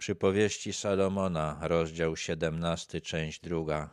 Przypowieści Salomona, rozdział 17, część druga.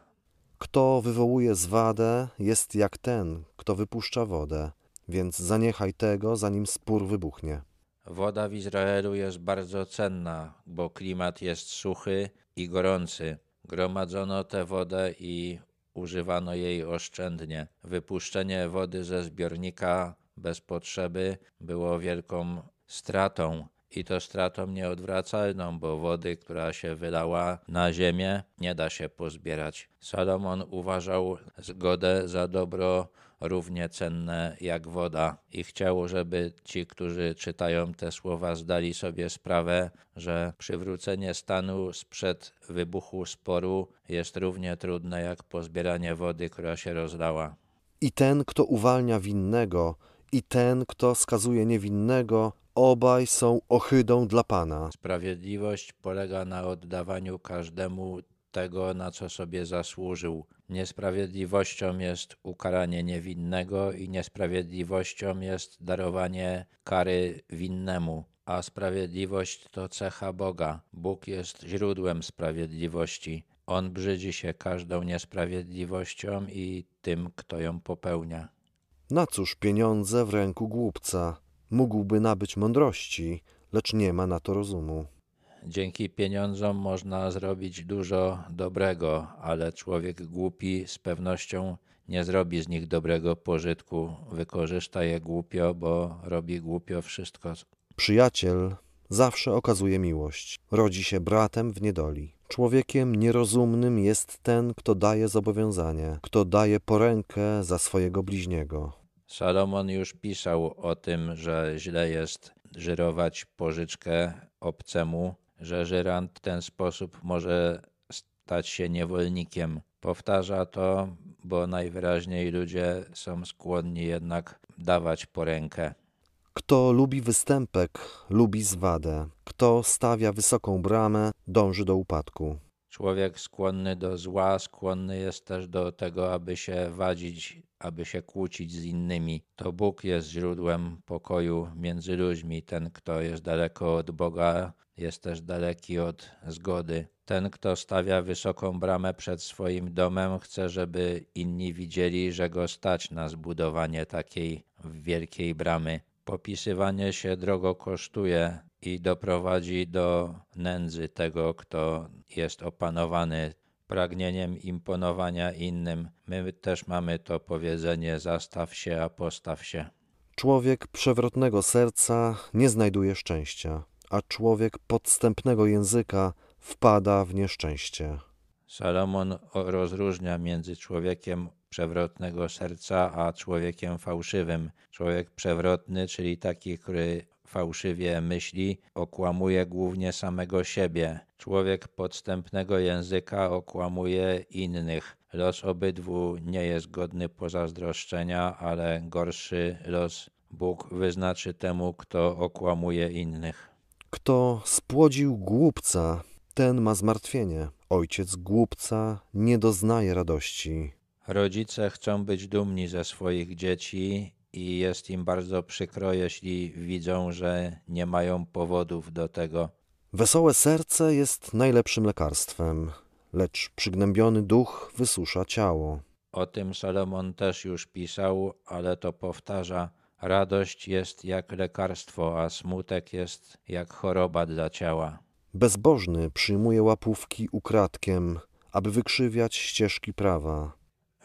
Kto wywołuje zwadę, jest jak ten, kto wypuszcza wodę, więc zaniechaj tego, zanim spór wybuchnie. Woda w Izraelu jest bardzo cenna, bo klimat jest suchy i gorący. Gromadzono tę wodę i używano jej oszczędnie. Wypuszczenie wody ze zbiornika bez potrzeby było wielką stratą. I to stratą nieodwracalną, bo wody, która się wylała na ziemię, nie da się pozbierać. Salomon uważał zgodę za dobro równie cenne jak woda i chciał, żeby ci, którzy czytają te słowa, zdali sobie sprawę, że przywrócenie stanu sprzed wybuchu sporu jest równie trudne jak pozbieranie wody, która się rozlała. I ten, kto uwalnia winnego, i ten, kto skazuje niewinnego, obaj są ohydą dla Pana. Sprawiedliwość polega na oddawaniu każdemu tego, na co sobie zasłużył. Niesprawiedliwością jest ukaranie niewinnego i niesprawiedliwością jest darowanie kary winnemu. A sprawiedliwość to cecha Boga. Bóg jest źródłem sprawiedliwości. On brzydzi się każdą niesprawiedliwością i tym, kto ją popełnia. Na cóż pieniądze w ręku głupca? Mógłby nabyć mądrości, lecz nie ma na to rozumu. Dzięki pieniądzom można zrobić dużo dobrego, ale człowiek głupi z pewnością nie zrobi z nich dobrego pożytku. Wykorzysta je głupio, bo robi głupio wszystko. Przyjaciel zawsze okazuje miłość, rodzi się bratem w niedoli. Człowiekiem nierozumnym jest ten, kto daje zobowiązanie, kto daje porękę za swojego bliźniego. Salomon już pisał o tym, że źle jest żyrować pożyczkę obcemu, że żyrant w ten sposób może stać się niewolnikiem. Powtarza to, bo najwyraźniej ludzie są skłonni jednak dawać porękę. Kto lubi występek, lubi zwadę. Kto stawia wysoką bramę, dąży do upadku. Człowiek skłonny do zła, skłonny jest też do tego, aby się wadzić, aby się kłócić z innymi. To Bóg jest źródłem pokoju między ludźmi. Ten, kto jest daleko od Boga, jest też daleki od zgody. Ten, kto stawia wysoką bramę przed swoim domem, chce, żeby inni widzieli, że go stać na zbudowanie takiej wielkiej bramy. Popisywanie się drogo kosztuje i doprowadzi do nędzy tego, kto jest opanowany pragnieniem imponowania innym. My też mamy to powiedzenie: zastaw się, a postaw się. Człowiek przewrotnego serca nie znajduje szczęścia, a człowiek podstępnego języka wpada w nieszczęście. Salomon rozróżnia między człowiekiem przewrotnego serca a człowiekiem fałszywym. Człowiek przewrotny, czyli taki, który fałszywie myśli, okłamuje głównie samego siebie. Człowiek podstępnego języka okłamuje innych. Los obydwu nie jest godny pozazdroszczenia, ale gorszy los Bóg wyznaczy temu, kto okłamuje innych. Kto spłodził głupca, ten ma zmartwienie. Ojciec głupca nie doznaje radości. Rodzice chcą być dumni ze swoich dzieci i jest im bardzo przykro, jeśli widzą, że nie mają powodów do tego. Wesołe serce jest najlepszym lekarstwem, lecz przygnębiony duch wysusza ciało. O tym Salomon też już pisał, ale to powtarza. Radość jest jak lekarstwo, a smutek jest jak choroba dla ciała. Bezbożny przyjmuje łapówki ukradkiem, aby wykrzywiać ścieżki prawa.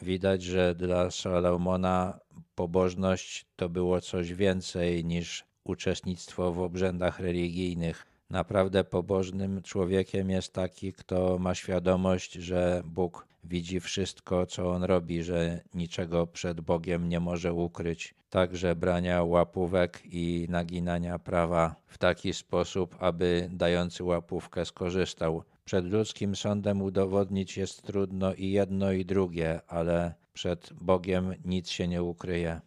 Widać, że dla Salomona pobożność to było coś więcej niż uczestnictwo w obrzędach religijnych. Naprawdę pobożnym człowiekiem jest taki, kto ma świadomość, że Bóg widzi wszystko, co on robi, że niczego przed Bogiem nie może ukryć. Także brania łapówek i naginania prawa w taki sposób, aby dający łapówkę skorzystał. Przed ludzkim sądem udowodnić jest trudno i jedno, i drugie, ale przed Bogiem nic się nie ukryje.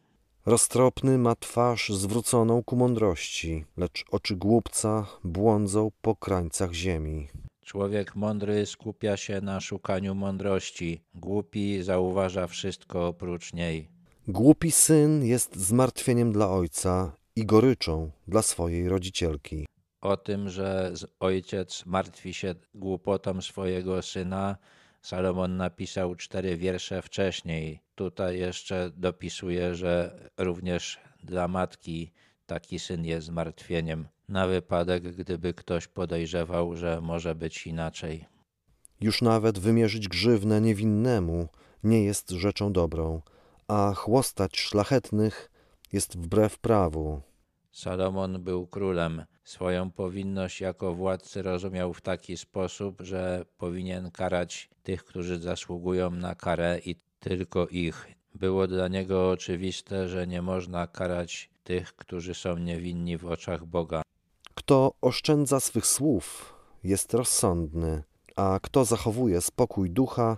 Roztropny ma twarz zwróconą ku mądrości, lecz oczy głupca błądzą po krańcach ziemi. Człowiek mądry skupia się na szukaniu mądrości, głupi zauważa wszystko oprócz niej. Głupi syn jest zmartwieniem dla ojca i goryczą dla swojej rodzicielki. O tym, że ojciec martwi się głupotą swojego syna, Salomon napisał cztery wiersze wcześniej. Tutaj jeszcze dopisuje, że również dla matki taki syn jest zmartwieniem, na wypadek, gdyby ktoś podejrzewał, że może być inaczej. Już nawet wymierzyć grzywnę niewinnemu nie jest rzeczą dobrą, a chłostać szlachetnych jest wbrew prawu. Salomon był królem. Swoją powinność jako władcy rozumiał w taki sposób, że powinien karać tych, którzy zasługują na karę i tylko ich. Było dla niego oczywiste, że nie można karać tych, którzy są niewinni w oczach Boga. Kto oszczędza swych słów, jest rozsądny, a kto zachowuje spokój ducha,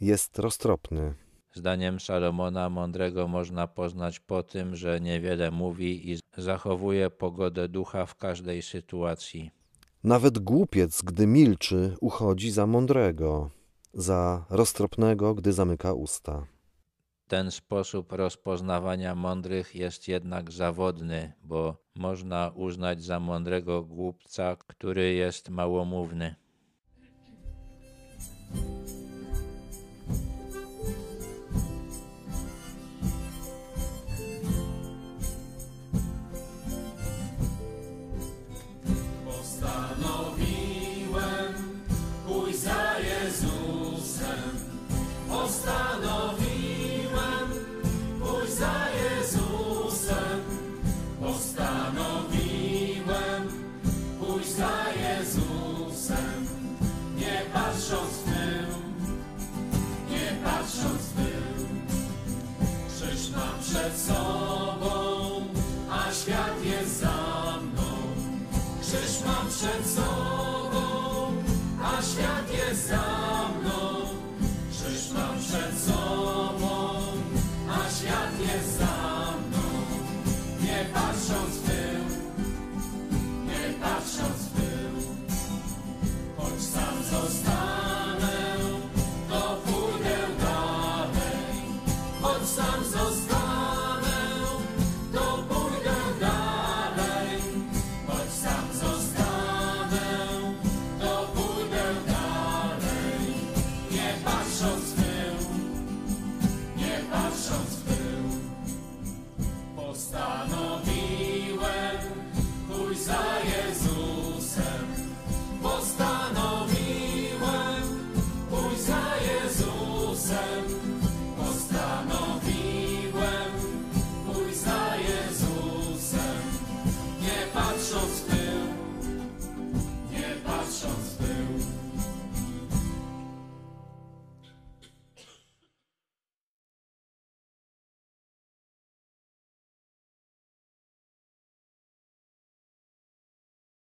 jest roztropny. Zdaniem Salomona mądrego można poznać po tym, że niewiele mówi i zachowuje pogodę ducha w każdej sytuacji. Nawet głupiec, gdy milczy, uchodzi za mądrego, za roztropnego, gdy zamyka usta. Ten sposób rozpoznawania mądrych jest jednak zawodny, bo można uznać za mądrego głupca, który jest małomówny. Postanowiłem pójść za Jezusem. Nie patrząc w tył, nie patrząc w tył. Krzyż mam przed sobą, a świat jest za mną. Krzyż mam przed sobą,